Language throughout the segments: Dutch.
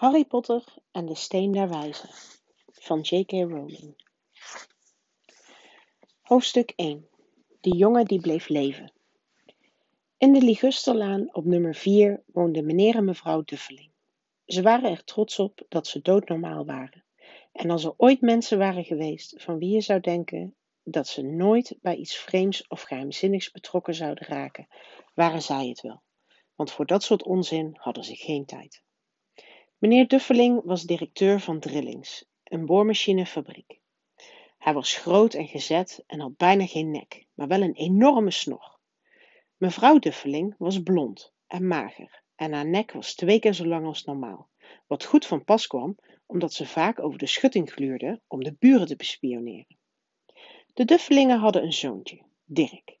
Harry Potter en de Steen der Wijze van J.K. Rowling. Hoofdstuk 1 De jongen die bleef leven. In de Ligusterlaan op nummer 4 woonden meneer en mevrouw Duffeling. Ze waren er trots op dat ze doodnormaal waren. En als er ooit mensen waren geweest van wie je zou denken dat ze nooit bij iets vreemds of geheimzinnigs betrokken zouden raken, waren zij het wel. Want voor dat soort onzin hadden ze geen tijd. Meneer Duffeling was directeur van Drillings, een boormachinefabriek. Hij was groot en gezet en had bijna geen nek, maar wel een enorme snor. Mevrouw Duffeling was blond en mager en haar nek was twee keer zo lang als normaal, wat goed van pas kwam omdat ze vaak over de schutting gluurde om de buren te bespioneren. De Duffelingen hadden een zoontje, Dirk,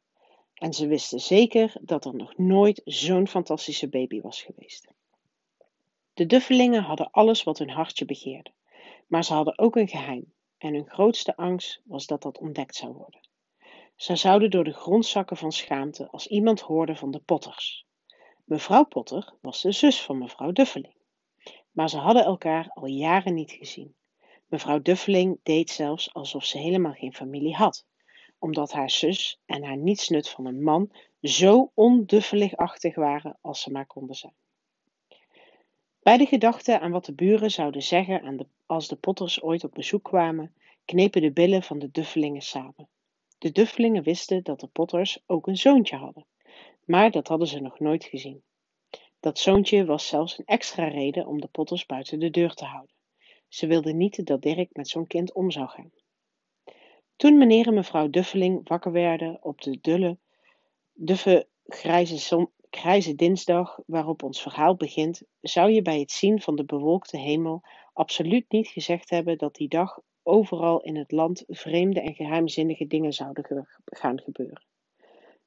en ze wisten zeker dat er nog nooit zo'n fantastische baby was geweest. De Duffelingen hadden alles wat hun hartje begeerde, maar ze hadden ook een geheim, en hun grootste angst was dat dat ontdekt zou worden. Ze zouden door de grond zakken van schaamte als iemand hoorde van de Potters. Mevrouw Potter was de zus van mevrouw Duffeling, maar ze hadden elkaar al jaren niet gezien. Mevrouw Duffeling deed zelfs alsof ze helemaal geen familie had, omdat haar zus en haar nietsnut van een man zo onduffeligachtig waren als ze maar konden zijn. Bij de gedachte aan wat de buren zouden zeggen als de Potters ooit op bezoek kwamen, knepen de billen van de Duffelingen samen. De Duffelingen wisten dat de Potters ook een zoontje hadden, maar dat hadden ze nog nooit gezien. Dat zoontje was zelfs een extra reden om de Potters buiten de deur te houden. Ze wilden niet dat Dirk met zo'n kind om zou gaan. Toen meneer en mevrouw Duffeling wakker werden op de dulle, duffe, grijze grijze dinsdag waarop ons verhaal begint, zou je bij het zien van de bewolkte hemel absoluut niet gezegd hebben dat die dag overal in het land vreemde en geheimzinnige dingen zouden gaan gebeuren.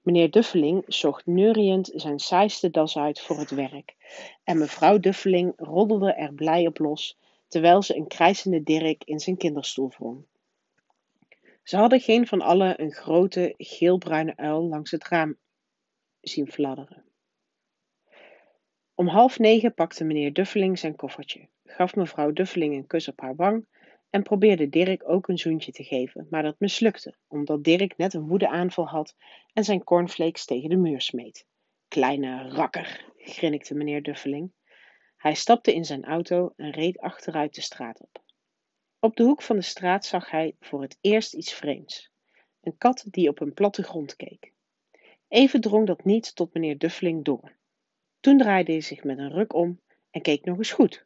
Meneer Duffeling zocht neuriënd zijn saaiste das uit voor het werk en mevrouw Duffeling roddelde er blij op los terwijl ze een krijsende Dirk in zijn kinderstoel wrong. Ze hadden geen van allen een grote geelbruine uil langs het raam zien fladderen. Om half negen pakte meneer Duffeling zijn koffertje, gaf mevrouw Duffeling een kus op haar wang en probeerde Dirk ook een zoentje te geven, maar dat mislukte, omdat Dirk net een woedeaanval had en zijn cornflakes tegen de muur smeet. Kleine rakker, grinnikte meneer Duffeling. Hij stapte in zijn auto en reed achteruit de straat op. Op de hoek van de straat zag hij voor het eerst iets vreemds. Een kat die op een platte grond keek. Even drong dat niet tot meneer Duffeling door. Toen draaide hij zich met een ruk om en keek nog eens goed.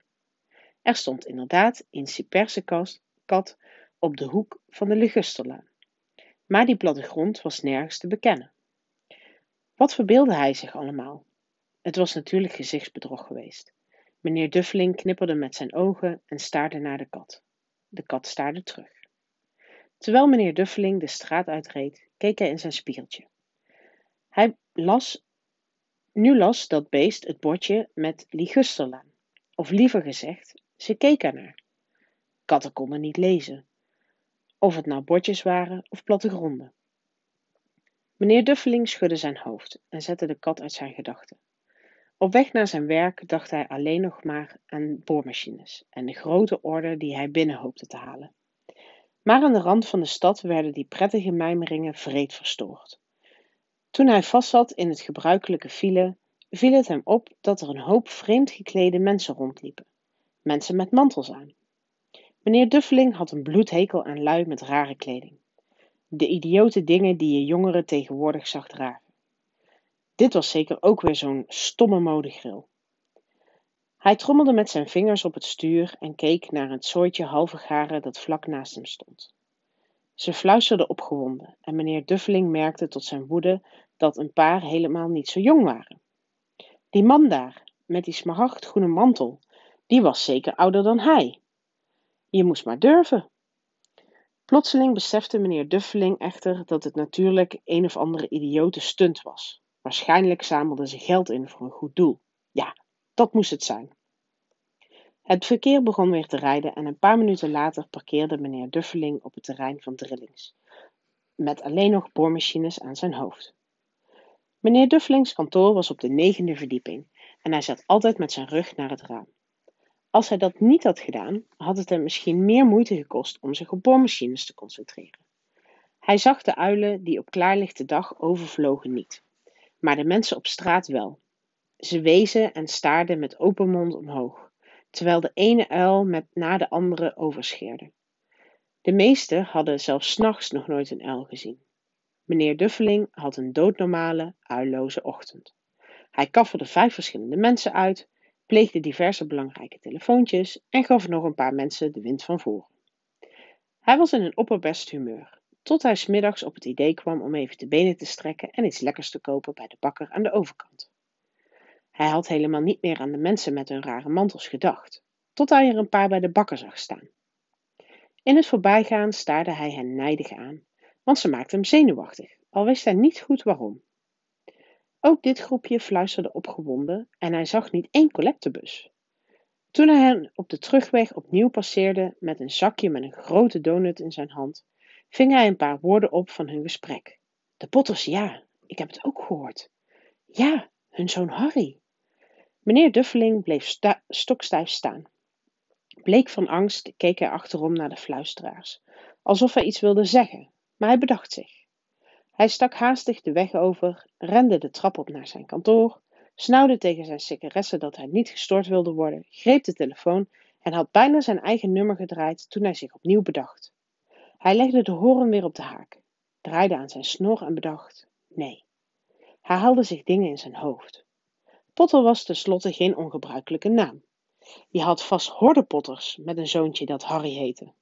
Er stond inderdaad een ciperse kat op de hoek van de Ligusterlaan. Maar die plattegrond was nergens te bekennen. Wat verbeeldde hij zich allemaal? Het was natuurlijk gezichtsbedrog geweest. Meneer Duffeling knipperde met zijn ogen en staarde naar de kat. De kat staarde terug. Terwijl meneer Duffeling de straat uitreed, keek hij in zijn spiegeltje. Hij las nu las dat beest het bordje met Ligusterlaan. Of liever gezegd, ze keek ernaar. Katten konden niet lezen. Of het nou bordjes waren of plattegronden. Meneer Duffeling schudde zijn hoofd en zette de kat uit zijn gedachten. Op weg naar zijn werk dacht hij alleen nog maar aan boormachines en de grote orde die hij binnen hoopte te halen. Maar aan de rand van de stad werden die prettige mijmeringen vreed verstoord. Toen hij vastzat in het gebruikelijke file, viel het hem op dat er een hoop vreemd geklede mensen rondliepen. Mensen met mantels aan. Meneer Duffeling had een bloedhekel aan lui met rare kleding. De idiote dingen die je jongeren tegenwoordig zag dragen. Dit was zeker ook weer zo'n stomme modegril. Hij trommelde met zijn vingers op het stuur en keek naar het soortje halve garen dat vlak naast hem stond. Ze fluisterde opgewonden en meneer Duffeling merkte tot zijn woede dat een paar helemaal niet zo jong waren. Die man daar, met die smaragdgroene mantel, die was zeker ouder dan hij. Je moest maar durven. Plotseling besefte meneer Duffeling echter dat het natuurlijk een of andere idiote stunt was. Waarschijnlijk zamelde ze geld in voor een goed doel. Ja, dat moest het zijn. Het verkeer begon weer te rijden en een paar minuten later parkeerde meneer Duffeling op het terrein van Drillings, met alleen nog boormachines aan zijn hoofd. Meneer Duffelings kantoor was op de negende verdieping en hij zat altijd met zijn rug naar het raam. Als hij dat niet had gedaan, had het hem misschien meer moeite gekost om zich op boormachines te concentreren. Hij zag de uilen die op klaarlichte dag overvlogen niet, maar de mensen op straat wel. Ze wezen en staarden met open mond omhoog, terwijl de ene uil met na de andere overscheerde. De meesten hadden zelfs 's nachts nog nooit een uil gezien. Meneer Duffeling had een doodnormale, uilloze ochtend. Hij kafferde vijf verschillende mensen uit, pleegde diverse belangrijke telefoontjes en gaf nog een paar mensen de wind van voren. Hij was in een opperbest humeur, tot hij smiddags op het idee kwam om even de benen te strekken en iets lekkers te kopen bij de bakker aan de overkant. Hij had helemaal niet meer aan de mensen met hun rare mantels gedacht, tot hij er een paar bij de bakker zag staan. In het voorbijgaan staarde hij hen nijdig aan, want ze maakten hem zenuwachtig, al wist hij niet goed waarom. Ook dit groepje fluisterde opgewonden en hij zag niet één collectebus. Toen hij hen op de terugweg opnieuw passeerde met een zakje met een grote donut in zijn hand, ving hij een paar woorden op van hun gesprek. De Potters, ja, ik heb het ook gehoord. Ja, hun zoon Harry. Meneer Duffeling bleef stokstijf staan. Bleek van angst keek hij achterom naar de fluisteraars, alsof hij iets wilde zeggen, maar hij bedacht zich. Hij stak haastig de weg over, rende de trap op naar zijn kantoor, snauwde tegen zijn secretaresse dat hij niet gestoord wilde worden, greep de telefoon en had bijna zijn eigen nummer gedraaid toen hij zich opnieuw bedacht. Hij legde de horen weer op de haak, draaide aan zijn snor en bedacht: nee. Hij haalde zich dingen in zijn hoofd. Potter was tenslotte geen ongebruikelijke naam. Je had vast hordepotters met een zoontje dat Harry heette.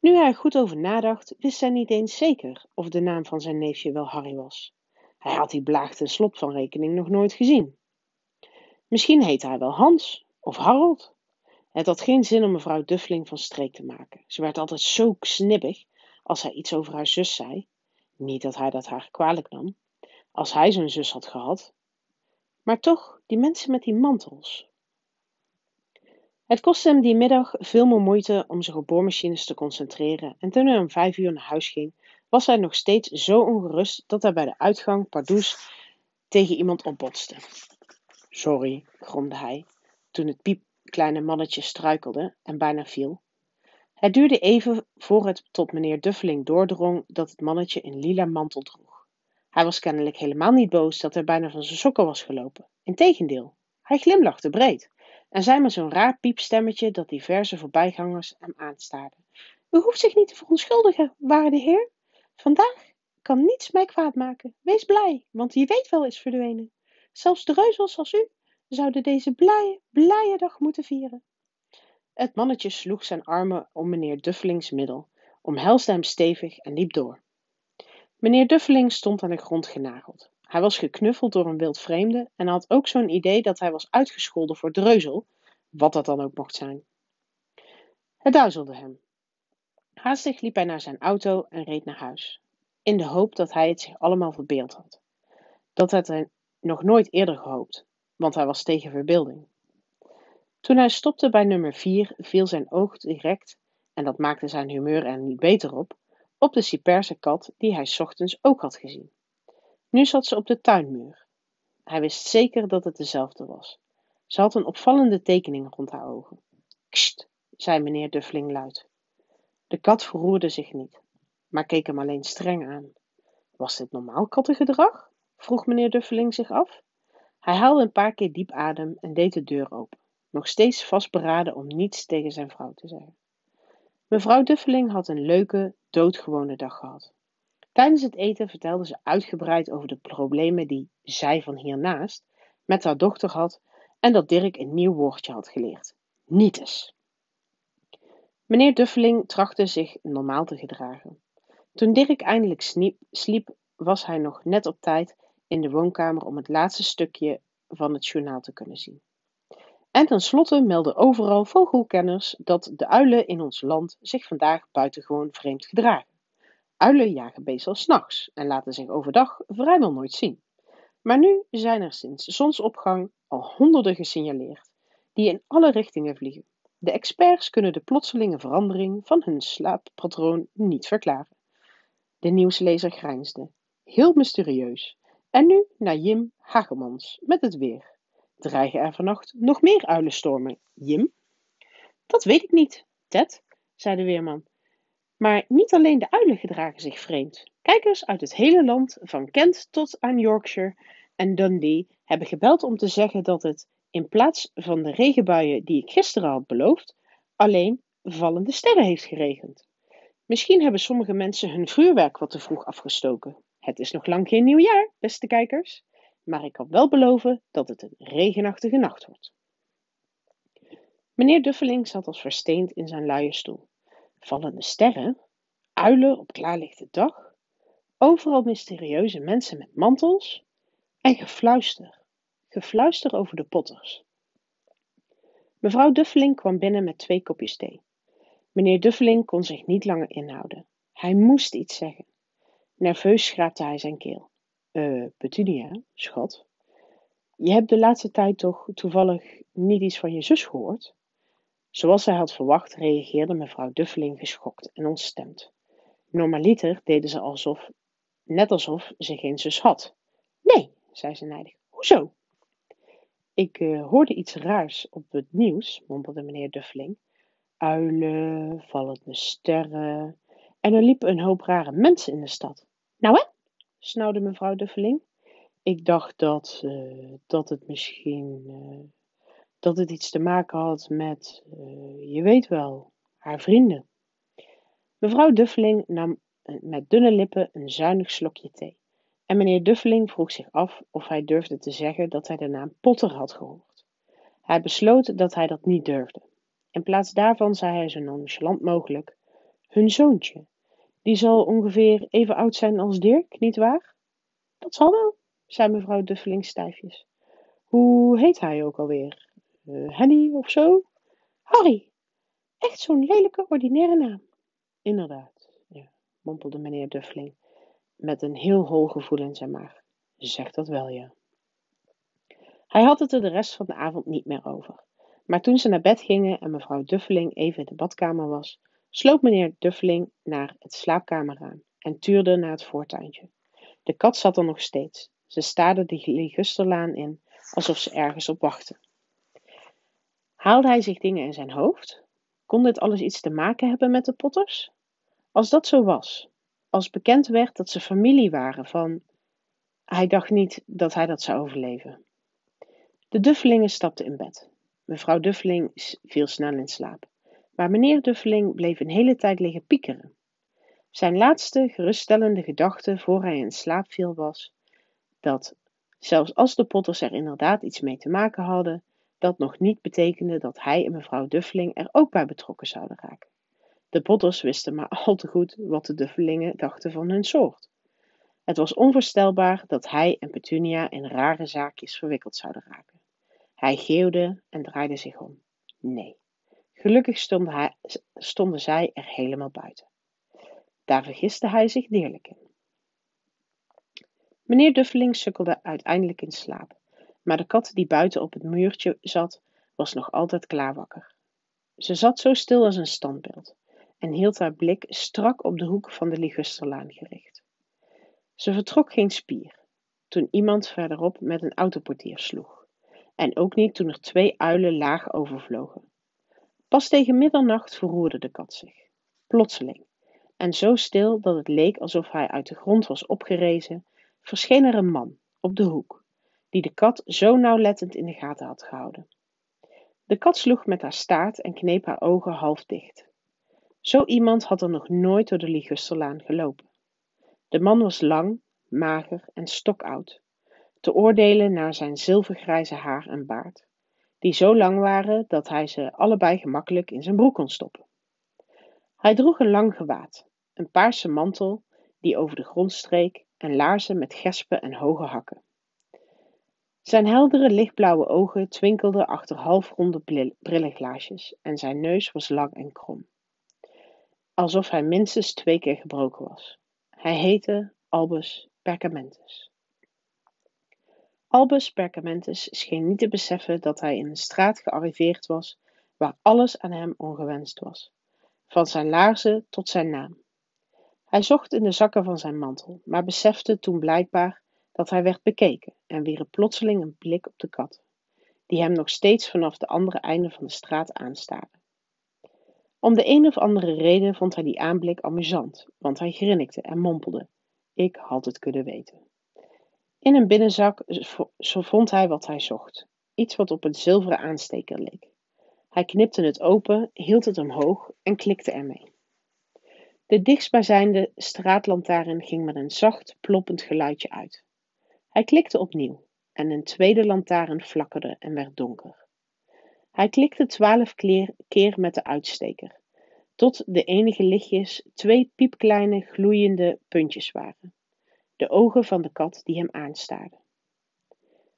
Nu hij er goed over nadacht, wist hij niet eens zeker of de naam van zijn neefje wel Harry was. Hij had die blaag slop van rekening nog nooit gezien. Misschien heette hij wel Hans of Harold. Het had geen zin om mevrouw Duffeling van streek te maken. Ze werd altijd zo snibbig als hij iets over haar zus zei. Niet dat hij dat haar kwalijk nam. Als hij zo'n zus had gehad. Maar toch, die mensen met die mantels. Het kostte hem die middag veel meer moeite om zich op boormachines te concentreren en toen hij om vijf uur naar huis ging, was hij nog steeds zo ongerust dat hij bij de uitgang pardoes tegen iemand opbotste. Sorry, gromde hij, toen het piepkleine mannetje struikelde en bijna viel. Het duurde even voor het tot meneer Duffeling doordrong dat het mannetje een lila mantel droeg. Hij was kennelijk helemaal niet boos dat hij bijna van zijn sokken was gelopen. Integendeel, hij glimlachte breed en zei met zo'n raar piepstemmetje dat diverse voorbijgangers hem aanstaarden. U hoeft zich niet te verontschuldigen, waarde heer. Vandaag kan niets mij kwaad maken. Wees blij, want wie weet wel is verdwenen. Zelfs de als u zouden deze blije, blije dag moeten vieren. Het mannetje sloeg zijn armen om meneer Duffelings middel, omhelsde hem stevig en liep door. Meneer Duffeling stond aan de grond genageld. Hij was geknuffeld door een wild vreemde en had ook zo'n idee dat hij was uitgescholden voor dreuzel, wat dat dan ook mocht zijn. Het duizelde hem. Haastig liep hij naar zijn auto en reed naar huis, in de hoop dat hij het zich allemaal verbeeld had. Dat had hij nog nooit eerder gehoopt, want hij was tegen verbeelding. Toen hij stopte bij nummer 4, viel zijn oog direct, en dat maakte zijn humeur er niet beter op, op de Cyperse kat die hij ochtends ook had gezien. Nu zat ze op de tuinmuur. Hij wist zeker dat het dezelfde was. Ze had een opvallende tekening rond haar ogen. Kst, zei meneer Duffeling luid. De kat verroerde zich niet, maar keek hem alleen streng aan. Was dit normaal kattengedrag? vroeg meneer Duffeling zich af. Hij haalde een paar keer diep adem en deed de deur open, nog steeds vastberaden om niets tegen zijn vrouw te zeggen. Mevrouw Duffeling had een leuke, doodgewone dag gehad. Tijdens het eten vertelde ze uitgebreid over de problemen die zij van hiernaast met haar dochter had en dat Dirk een nieuw woordje had geleerd: nietes. Meneer Duffeling trachtte zich normaal te gedragen. Toen Dirk eindelijk sliep, was hij nog net op tijd in de woonkamer om het laatste stukje van het journaal te kunnen zien. En tenslotte melden overal vogelkenners dat de uilen in ons land zich vandaag buitengewoon vreemd gedragen. Uilen jagen meestal s'nachts en laten zich overdag vrijwel nooit zien. Maar nu zijn er sinds zonsopgang al honderden gesignaleerd, die in alle richtingen vliegen. De experts kunnen de plotselinge verandering van hun slaappatroon niet verklaren. De nieuwslezer grijnsde. Heel mysterieus. En nu naar Jim Hagemans met het weer. Dreigen er vannacht nog meer uilenstormen, Jim? Dat weet ik niet, Ted, zei de weerman. Maar niet alleen de uilen gedragen zich vreemd. Kijkers uit het hele land, van Kent tot aan Yorkshire en Dundee, hebben gebeld om te zeggen dat het, in plaats van de regenbuien die ik gisteren had beloofd, alleen vallende sterren heeft geregend. Misschien hebben sommige mensen hun vuurwerk wat te vroeg afgestoken. Het is nog lang geen nieuwjaar, beste kijkers, maar ik kan wel beloven dat het een regenachtige nacht wordt. Meneer Duffeling zat als versteend in zijn luie stoel. Vallende sterren, uilen op klaarlichte dag, overal mysterieuze mensen met mantels en gefluister, gefluister over de potters. Mevrouw Duffeling kwam binnen met twee kopjes thee. Meneer Duffeling kon zich niet langer inhouden. Hij moest iets zeggen. Nerveus schraapte hij zijn keel. Eh, Petunia, schat. Je hebt de laatste tijd toch toevallig niet iets van je zus gehoord? Zoals hij had verwacht, reageerde mevrouw Duffeling geschokt en ontstemd. Normaliter deden ze alsof, net alsof ze geen zus had. Nee, zei ze nijdig. Hoezo? Ik uh, hoorde iets raars op het nieuws, mompelde meneer Duffeling. Uilen, vallende sterren. En er liepen een hoop rare mensen in de stad. Nou hè? snauwde mevrouw Duffeling. Ik dacht dat, uh, dat het misschien. Uh, dat het iets te maken had met. je weet wel, haar vrienden. Mevrouw Duffeling nam met dunne lippen een zuinig slokje thee. En meneer Duffeling vroeg zich af of hij durfde te zeggen dat hij de naam Potter had gehoord. Hij besloot dat hij dat niet durfde. In plaats daarvan zei hij zo nonchalant mogelijk: Hun zoontje. Die zal ongeveer even oud zijn als Dirk, nietwaar? Dat zal wel, zei mevrouw Duffeling stijfjes. Hoe heet hij ook alweer? Uh, Henny of zo? Harry. Echt zo'n lelijke, ordinaire naam. Inderdaad, ja, mompelde meneer Duffeling met een heel hol gevoel in zijn maag. Zeg dat wel, ja. Hij had het er de rest van de avond niet meer over. Maar toen ze naar bed gingen en mevrouw Duffeling even in de badkamer was, sloop meneer Duffeling naar het slaapkamerraam en tuurde naar het voortuintje. De kat zat er nog steeds. Ze staarde de ligusterlaan in, alsof ze ergens op wachtte. Haalde hij zich dingen in zijn hoofd? Kon dit alles iets te maken hebben met de Potters? Als dat zo was, als bekend werd dat ze familie waren van. Hij dacht niet dat hij dat zou overleven. De Duffelingen stapten in bed. Mevrouw Duffeling viel snel in slaap, maar meneer Duffeling bleef een hele tijd liggen piekeren. Zijn laatste geruststellende gedachte voor hij in slaap viel was dat, zelfs als de Potters er inderdaad iets mee te maken hadden, dat nog niet betekende dat hij en mevrouw Duffeling er ook bij betrokken zouden raken. De Potters wisten maar al te goed wat de Duffelingen dachten van hun soort. Het was onvoorstelbaar dat hij en Petunia in rare zaakjes verwikkeld zouden raken. Hij geeuwde en draaide zich om. Nee, gelukkig stonden, stonden zij er helemaal buiten. Daar vergiste hij zich deerlijk in. Meneer Duffeling sukkelde uiteindelijk in slaap, maar de kat die buiten op het muurtje zat, was nog altijd klaarwakker. Ze zat zo stil als een standbeeld en hield haar blik strak op de hoek van de Ligusterlaan gericht. Ze vertrok geen spier toen iemand verderop met een autoportier sloeg, en ook niet toen er twee uilen laag overvlogen. Pas tegen middernacht verroerde de kat zich, plotseling, en zo stil dat het leek alsof hij uit de grond was opgerezen, verscheen er een man op de hoek, die de kat zo nauwlettend in de gaten had gehouden. De kat sloeg met haar staart en kneep haar ogen half dicht. Zo iemand had er nog nooit door de Ligusterlaan gelopen. De man was lang, mager en stokoud, te oordelen naar zijn zilvergrijze haar en baard, die zo lang waren dat hij ze allebei gemakkelijk in zijn broek kon stoppen. Hij droeg een lang gewaad, een paarse mantel die over de grond streek en laarzen met gespen en hoge hakken. Zijn heldere lichtblauwe ogen twinkelden achter halfronde brillenglaasjes en zijn neus was lang en krom alsof hij minstens twee keer gebroken was. Hij heette Albus Percamentus. Albus Percamentus scheen niet te beseffen dat hij in een straat gearriveerd was waar alles aan hem ongewenst was, van zijn laarzen tot zijn naam. Hij zocht in de zakken van zijn mantel, maar besefte toen blijkbaar dat hij werd bekeken en wierp plotseling een blik op de kat, die hem nog steeds vanaf de andere einde van de straat aanstaarde. Om de een of andere reden vond hij die aanblik amusant, want hij grinnikte en mompelde: Ik had het kunnen weten. In een binnenzak zo vond hij wat hij zocht: iets wat op een zilveren aansteker leek. Hij knipte het open, hield het omhoog en klikte ermee. De dichtstbijzijnde straatlantaarn ging met een zacht, ploppend geluidje uit. Hij klikte opnieuw en een tweede lantaarn flakkerde en werd donker. Hij klikte twaalf keer met de uitsteker, tot de enige lichtjes twee piepkleine gloeiende puntjes waren, de ogen van de kat die hem aanstaarde.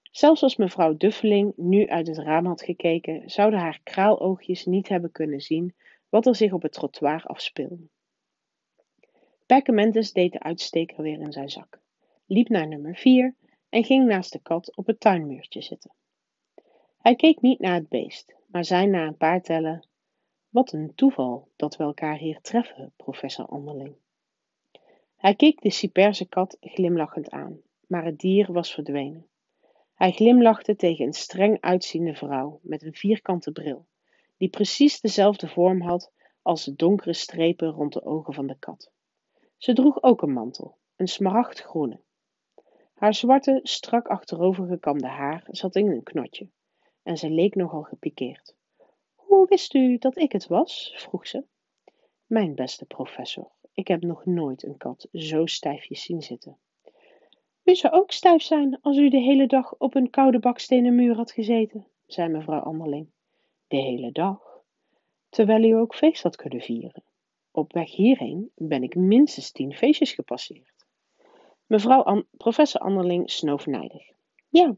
Zelfs als mevrouw Duffeling nu uit het raam had gekeken, zouden haar kraaloogjes niet hebben kunnen zien wat er zich op het trottoir afspeelde. Perkamentus deed de uitsteker weer in zijn zak, liep naar nummer vier en ging naast de kat op het tuinmuurtje zitten. Hij keek niet naar het beest, maar zei na een paar tellen: Wat een toeval dat we elkaar hier treffen, professor Anderling. Hij keek de ciperse kat glimlachend aan, maar het dier was verdwenen. Hij glimlachte tegen een streng uitziende vrouw met een vierkante bril, die precies dezelfde vorm had als de donkere strepen rond de ogen van de kat. Ze droeg ook een mantel, een smaragdgroene. Haar zwarte, strak achterovergekamde haar zat in een knotje en ze leek nogal gepikeerd. Hoe wist u dat ik het was? vroeg ze. Mijn beste professor, ik heb nog nooit een kat zo stijfjes zien zitten. U zou ook stijf zijn als u de hele dag op een koude bakstenen muur had gezeten, zei mevrouw Anderling. De hele dag? Terwijl u ook feest had kunnen vieren. Op weg hierheen ben ik minstens tien feestjes gepasseerd. Mevrouw professor Anderling snoof nijdig. Ja,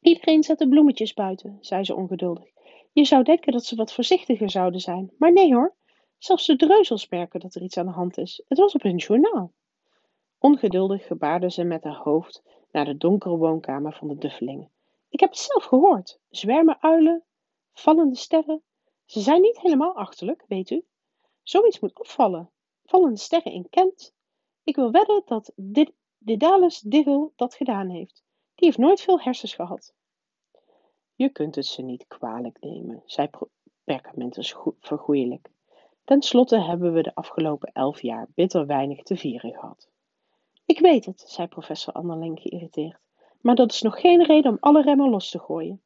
iedereen zet de bloemetjes buiten, zei ze ongeduldig. Je zou denken dat ze wat voorzichtiger zouden zijn, maar nee hoor. Zelfs de dreuzels merken dat er iets aan de hand is. Het was op hun journaal. Ongeduldig gebaarde ze met haar hoofd naar de donkere woonkamer van de Duffelingen. Ik heb het zelf gehoord. Zwermen uilen, vallende sterren. Ze zijn niet helemaal achterlijk, weet u. Zoiets moet opvallen. Vallende sterren in Kent. Ik wil wedden dat Didalus Diggle dat gedaan heeft. Die heeft nooit veel hersens gehad. Je kunt het ze niet kwalijk nemen, zei Perkamentus vergoeilijk. Ten slotte hebben we de afgelopen elf jaar bitter weinig te vieren gehad. Ik weet het, zei professor Anderling geïrriteerd, maar dat is nog geen reden om alle remmen los te gooien.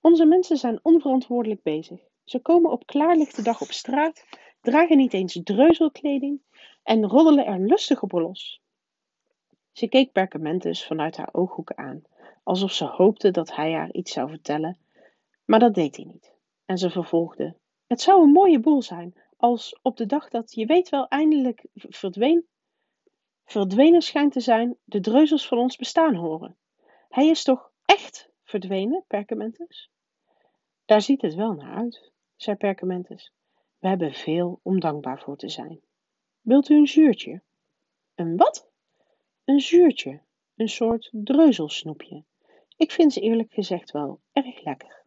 Onze mensen zijn onverantwoordelijk bezig. Ze komen op klaarlichte dag op straat, dragen niet eens dreuzelkleding en roddelen er lustig op los. Ze keek Perkamentus vanuit haar ooghoeken aan, alsof ze hoopte dat hij haar iets zou vertellen, maar dat deed hij niet. En ze vervolgde: Het zou een mooie boel zijn als op de dag dat je weet wel eindelijk verdween, verdwenen schijnt te zijn, de dreuzels van ons bestaan horen. Hij is toch echt verdwenen, Perkamentus? Daar ziet het wel naar uit, zei Perkamentus. We hebben veel om dankbaar voor te zijn. Wilt u een zuurtje? Een wat? Een zuurtje, een soort dreuzelsnoepje. Ik vind ze eerlijk gezegd wel erg lekker.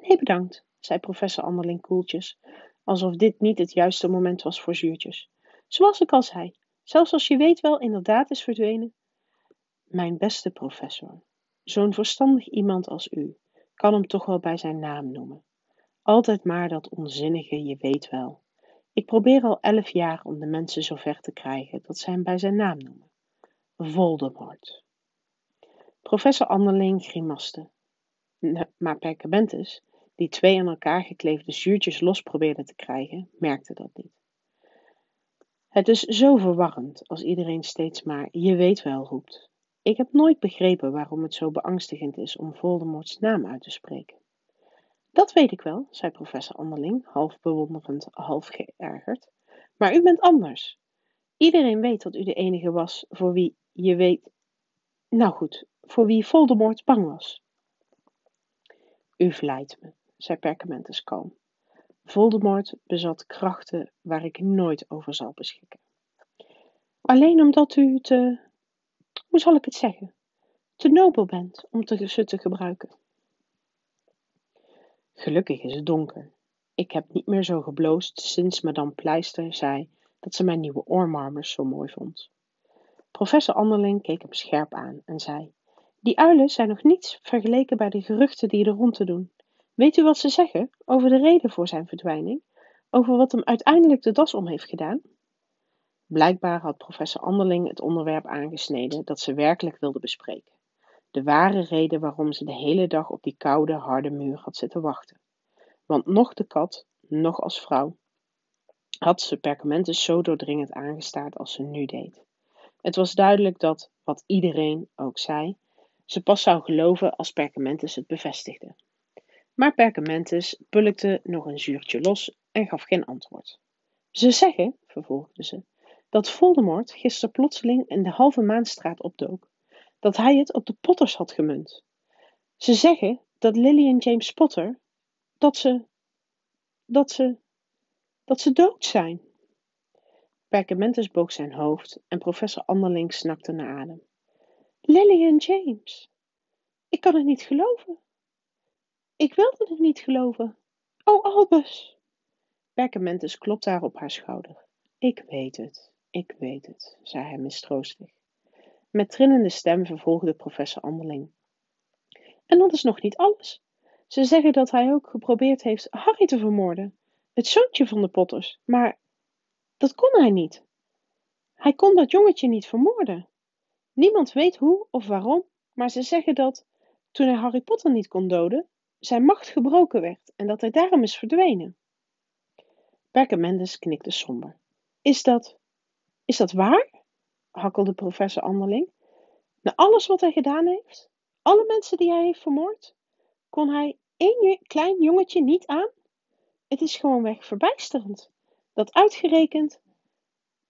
Nee, bedankt, zei professor Anderling koeltjes, alsof dit niet het juiste moment was voor zuurtjes. Zoals ik al zei, zelfs als je weet wel inderdaad is verdwenen. Mijn beste professor, zo'n verstandig iemand als u kan hem toch wel bij zijn naam noemen. Altijd maar dat onzinnige, je weet wel. Ik probeer al elf jaar om de mensen zover te krijgen dat ze hem bij zijn naam noemen. Voldemort. Professor Anderling grimaste. Maar Perkamentus, die twee aan elkaar gekleefde zuurtjes los probeerde te krijgen, merkte dat niet. Het is zo verwarrend als iedereen steeds maar je weet wel roept. Ik heb nooit begrepen waarom het zo beangstigend is om Voldemorts naam uit te spreken. Dat weet ik wel, zei professor Anderling, half bewonderend, half geërgerd. Maar u bent anders. Iedereen weet dat u de enige was voor wie je weet. Nou goed, voor wie Voldemort bang was. U vlijt me, zei Perkamentus kalm. Voldemort bezat krachten waar ik nooit over zal beschikken. Alleen omdat u te, hoe zal ik het zeggen, te nobel bent om te, ze te gebruiken. Gelukkig is het donker. Ik heb niet meer zo gebloosd sinds madame Pleister zei dat ze mijn nieuwe oormarmers zo mooi vond. Professor Anderling keek hem scherp aan en zei: Die uilen zijn nog niets vergeleken bij de geruchten die er rond te doen. Weet u wat ze zeggen over de reden voor zijn verdwijning? over wat hem uiteindelijk de das om heeft gedaan? Blijkbaar had professor Anderling het onderwerp aangesneden dat ze werkelijk wilde bespreken. De ware reden waarom ze de hele dag op die koude, harde muur had zitten wachten. Want nog de kat, nog als vrouw, had ze Perkamentus zo doordringend aangestaard als ze nu deed. Het was duidelijk dat, wat iedereen ook zei, ze pas zou geloven als Perkamentus het bevestigde. Maar Perkamentus pulkte nog een zuurtje los en gaf geen antwoord. Ze zeggen, vervolgde ze, dat Voldemort gisteren plotseling in de halve maanstraat opdook, dat hij het op de Potters had gemunt. Ze zeggen dat Lily en James Potter, dat ze, dat ze, dat ze dood zijn. Perkamentus boog zijn hoofd en professor Anderling snakte naar adem. Lily en James. Ik kan het niet geloven. Ik wilde het niet geloven. Oh, Albus. Perkamentus klopte haar op haar schouder. Ik weet het, ik weet het, zei hij mistroostig. Met trillende stem vervolgde professor Anderling. En dat is nog niet alles. Ze zeggen dat hij ook geprobeerd heeft Harry te vermoorden, het zoontje van de Potters, maar dat kon hij niet. Hij kon dat jongetje niet vermoorden. Niemand weet hoe of waarom, maar ze zeggen dat, toen hij Harry Potter niet kon doden, zijn macht gebroken werd en dat hij daarom is verdwenen. Mendes knikte somber. Is dat, is dat waar? Hakkelde professor Anderling. Na alles wat hij gedaan heeft, alle mensen die hij heeft vermoord, kon hij één klein jongetje niet aan? Het is gewoonweg verbijsterend. Dat uitgerekend.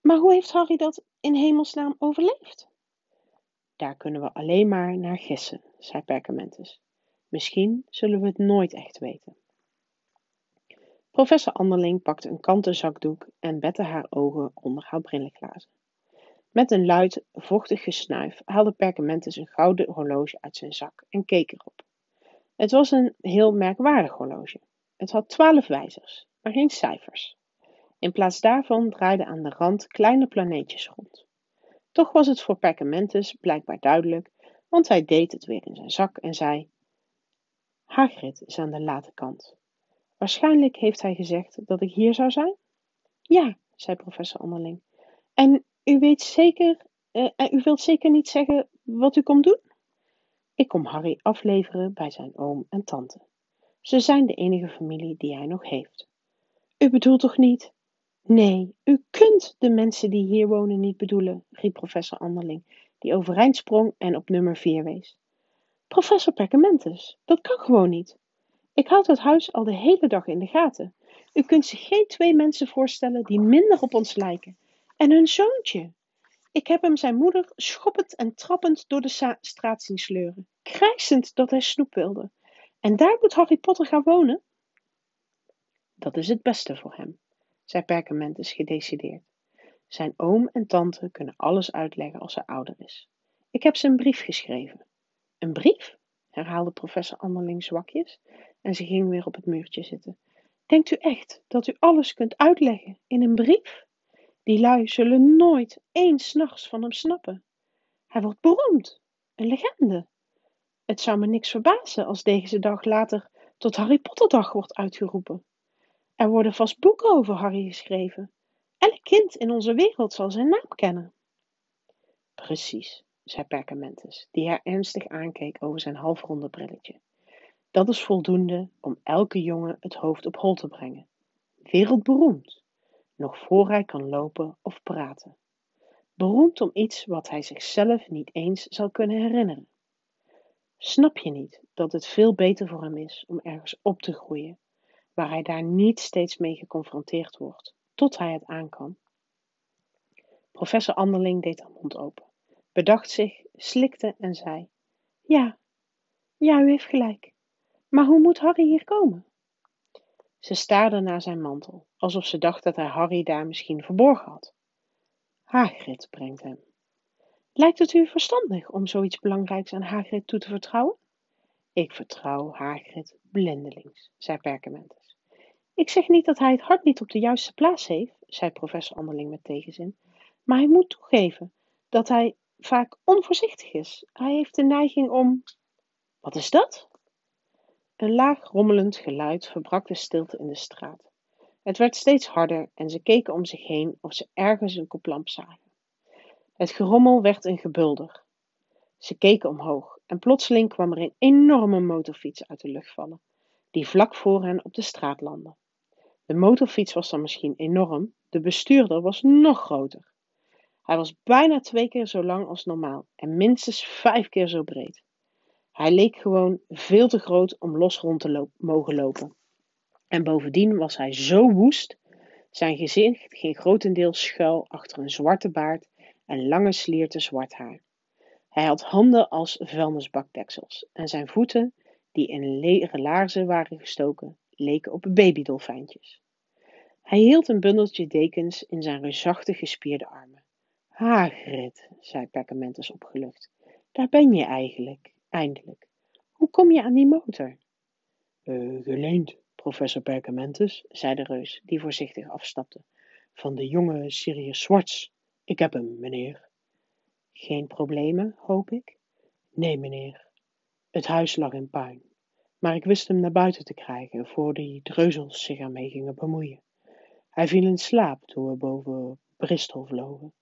Maar hoe heeft Harry dat in hemelsnaam overleefd? Daar kunnen we alleen maar naar gissen, zei Perkamentus. Misschien zullen we het nooit echt weten. Professor Anderling pakte een kanten zakdoek en bette haar ogen onder haar brillenglazen. Met een luid, vochtig gesnuif haalde Perkamentus een gouden horloge uit zijn zak en keek erop. Het was een heel merkwaardig horloge. Het had twaalf wijzers, maar geen cijfers. In plaats daarvan draaiden aan de rand kleine planeetjes rond. Toch was het voor Perkamentus blijkbaar duidelijk, want hij deed het weer in zijn zak en zei: Hagrid is aan de late kant. Waarschijnlijk heeft hij gezegd dat ik hier zou zijn? Ja, zei professor Anderling. En u weet zeker, uh, u wilt zeker niet zeggen wat u komt doen? Ik kom Harry afleveren bij zijn oom en tante. Ze zijn de enige familie die hij nog heeft. U bedoelt toch niet? Nee, u kunt de mensen die hier wonen niet bedoelen, riep professor Anderling, die overeind sprong en op nummer 4 wees. Professor Perkamentus, dat kan gewoon niet. Ik houd het huis al de hele dag in de gaten. U kunt zich geen twee mensen voorstellen die minder op ons lijken. En hun zoontje. Ik heb hem zijn moeder schoppend en trappend door de straat zien sleuren, krijsend dat hij snoep wilde. En daar moet Harry Potter gaan wonen? Dat is het beste voor hem, zei Perkamentus gedecideerd. Zijn oom en tante kunnen alles uitleggen als hij ouder is. Ik heb ze een brief geschreven. Een brief? herhaalde professor Anderling zwakjes en ze ging weer op het muurtje zitten. Denkt u echt dat u alles kunt uitleggen in een brief? Die lui zullen nooit één s'nachts van hem snappen. Hij wordt beroemd, een legende. Het zou me niks verbazen als deze dag later tot Harry Potterdag wordt uitgeroepen. Er worden vast boeken over Harry geschreven. Elk kind in onze wereld zal zijn naam kennen. Precies, zei Perkamentus, die haar ernstig aankeek over zijn halfronde brilletje. Dat is voldoende om elke jongen het hoofd op hol te brengen. Wereldberoemd, nog voor hij kan lopen of praten. Beroemd om iets wat hij zichzelf niet eens zal kunnen herinneren. Snap je niet dat het veel beter voor hem is om ergens op te groeien, waar hij daar niet steeds mee geconfronteerd wordt, tot hij het aan kan? Professor Anderling deed haar mond open, bedacht zich, slikte en zei: Ja, ja, u heeft gelijk. Maar hoe moet Harry hier komen? Ze staarde naar zijn mantel, alsof ze dacht dat hij Harry daar misschien verborgen had. Hagrid brengt hem. Lijkt het u verstandig om zoiets belangrijks aan Hagrid toe te vertrouwen? Ik vertrouw Hagrid blindelings, zei Perkamentus. Ik zeg niet dat hij het hart niet op de juiste plaats heeft, zei professor Anderling met tegenzin, maar hij moet toegeven dat hij vaak onvoorzichtig is. Hij heeft de neiging om. Wat is dat? Een laag rommelend geluid verbrak de stilte in de straat. Het werd steeds harder en ze keken om zich heen of ze ergens een koplamp zagen. Het gerommel werd een gebulder. Ze keken omhoog en plotseling kwam er een enorme motorfiets uit de lucht vallen, die vlak voor hen op de straat landde. De motorfiets was dan misschien enorm, de bestuurder was nog groter. Hij was bijna twee keer zo lang als normaal en minstens vijf keer zo breed. Hij leek gewoon veel te groot om los rond te mogen lopen. En bovendien was hij zo woest. Zijn gezicht ging grotendeels schuil achter een zwarte baard en lange slierten zwart haar. Hij had handen als vuilnisbakdeksels en zijn voeten, die in leren laarzen waren gestoken, leken op babydolfijntjes. Hij hield een bundeltje dekens in zijn reusachtig gespierde armen. Hagrid, zei Perkamentus opgelucht, daar ben je eigenlijk, eindelijk. Hoe kom je aan die motor? Uh, geleend, professor Perkamentus, zei de reus, die voorzichtig afstapte. Van de jonge Sirius Swartz. Ik heb hem, meneer. Geen problemen, hoop ik? Nee, meneer. Het huis lag in puin. Maar ik wist hem naar buiten te krijgen voor die dreuzels zich ermee gingen bemoeien. Hij viel in slaap toen we boven Bristol vlogen.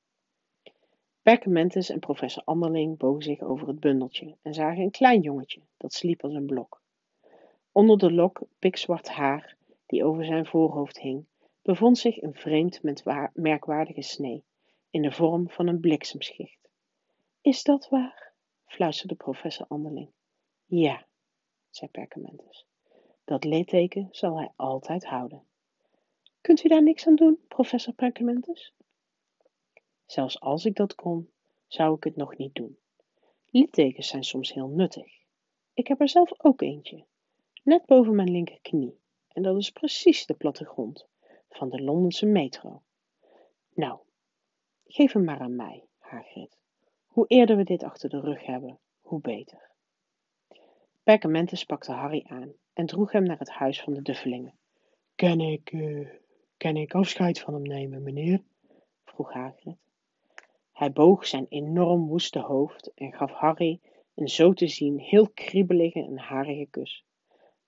Perkamentus en professor Anderling bogen zich over het bundeltje en zagen een klein jongetje dat sliep als een blok. Onder de lok pikzwart haar die over zijn voorhoofd hing, bevond zich een vreemd met merkwaardige snee in de vorm van een bliksemschicht. Is dat waar? fluisterde professor Anderling. Ja, zei Perkamentus. Dat litteken zal hij altijd houden. Kunt u daar niks aan doen, professor Perkamentus? Zelfs als ik dat kon, zou ik het nog niet doen. Littekens zijn soms heel nuttig. Ik heb er zelf ook eentje, net boven mijn linkerknie, en dat is precies de plattegrond van de Londense metro. Nou, geef hem maar aan mij, Hagrid. Hoe eerder we dit achter de rug hebben, hoe beter. Perkamentus pakte Harry aan en droeg hem naar het huis van de Duffelingen. Kan ik, uh, kan ik afscheid van hem nemen, meneer? vroeg Hagrid. Hij boog zijn enorm woeste hoofd en gaf Harry een zo te zien heel kriebelige en harige kus.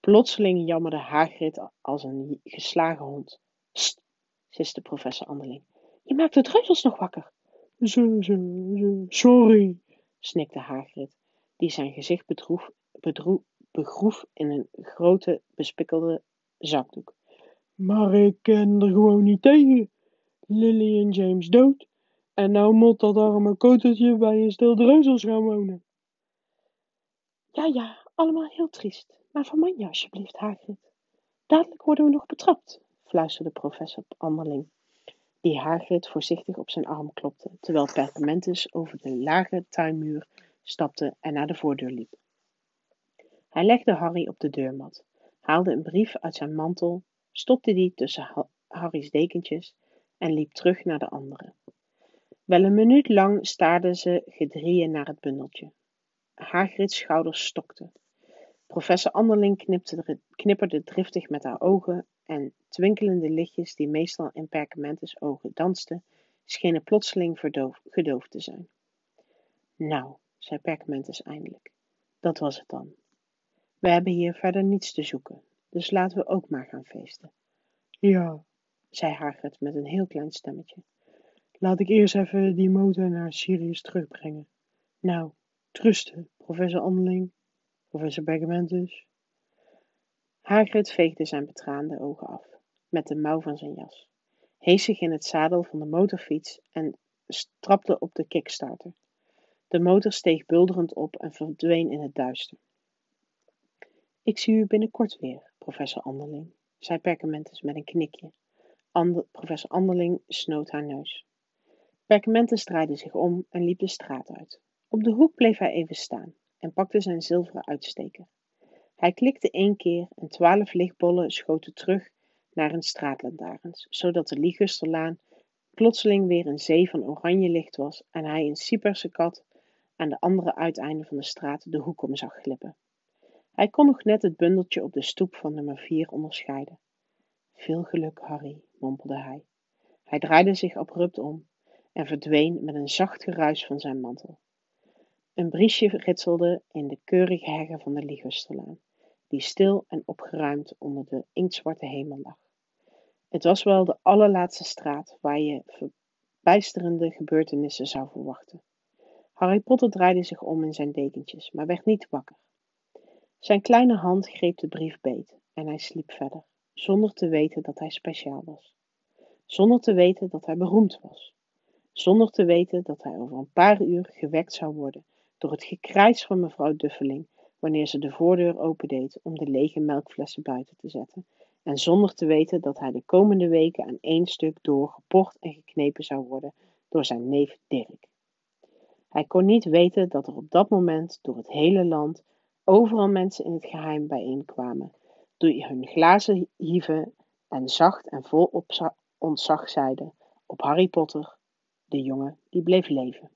Plotseling jammerde Hagrid als een geslagen hond. Sst, siste professor Anderling. Je maakt de dreuzels nog wakker. Sorry, snikte Hagrid, die zijn gezicht bedroef, begroef in een grote bespikkelde zakdoek. Maar ik ken er gewoon niet tegen. Lily en James dood. En nou moet dat arme kotertje bij een stel dreuzels gaan wonen. Ja, ja, allemaal heel triest. Maar verman je alsjeblieft, Hagrid. Dadelijk worden we nog betrapt, fluisterde professor Anderling, die Hagrid voorzichtig op zijn arm klopte, terwijl Perkamentus over de lage tuinmuur stapte en naar de voordeur liep. Hij legde Harry op de deurmat, haalde een brief uit zijn mantel, stopte die tussen Harry's dekentjes en liep terug naar de anderen. Wel een minuut lang staarden ze gedrieën naar het bundeltje. Hagrid's schouders stokten. Professor Anderling knipperde driftig met haar ogen en twinkelende lichtjes die meestal in Perkamentus ogen dansten, schenen plotseling gedoofd te zijn. Nou, zei Perkamentus eindelijk, dat was het dan. We hebben hier verder niets te zoeken, dus laten we ook maar gaan feesten. Ja, zei Hagrid met een heel klein stemmetje. Laat ik eerst even die motor naar Sirius terugbrengen. Nou, trusten, professor Anderling, professor Pergamentus. Hagrid veegde zijn betraande ogen af, met de mouw van zijn jas, hees zich in het zadel van de motorfiets en strapte op de kickstarter. De motor steeg bulderend op en verdween in het duister. Ik zie u binnenkort weer, professor Anderling, zei Perkamentus met een knikje. professor Anderling snoot haar neus. Perkamentus draaide zich om en liep de straat uit. Op de hoek bleef hij even staan en pakte zijn zilveren uitsteker. Hij klikte één keer en twaalf lichtbollen schoten terug naar een straatlantaarns, zodat de Ligusterlaan plotseling weer een zee van oranje licht was en hij een Cyperse kat aan de andere uiteinde van de straat de hoek om zag glippen. Hij kon nog net het bundeltje op de stoep van nummer vier onderscheiden. Veel geluk, Harry, mompelde hij. Hij draaide zich abrupt om en verdween met een zacht geruis van zijn mantel. Een briesje ritselde in de keurige heggen van de Ligusterlaan, die stil en opgeruimd onder de inktzwarte hemel lag. Het was wel de allerlaatste straat waar je verbijsterende gebeurtenissen zou verwachten. Harry Potter draaide zich om in zijn dekentjes, maar werd niet wakker. Zijn kleine hand greep de brief beet en hij sliep verder, zonder te weten dat hij speciaal was. Zonder te weten dat hij beroemd was. Zonder te weten dat hij over een paar uur gewekt zou worden door het gekrijs van mevrouw Duffeling wanneer ze de voordeur opendeed om de lege melkflessen buiten te zetten en zonder te weten dat hij de komende weken aan één stuk door geport en geknepen zou worden door zijn neef Dirk. Hij kon niet weten dat er op dat moment door het hele land overal mensen in het geheim bijeenkwamen, die hun glazen hieven en zacht en vol ontzag zeiden op Harry Potter, de jongen die bleef leven.